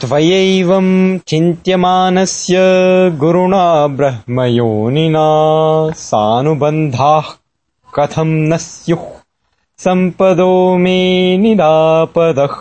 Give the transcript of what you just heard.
त्वयैवम् चिन्त्यमानस्य गुरुणा ब्रह्मयोनिना सानुबन्धाः कथम् न स्युः सम्पदो मे निदापदः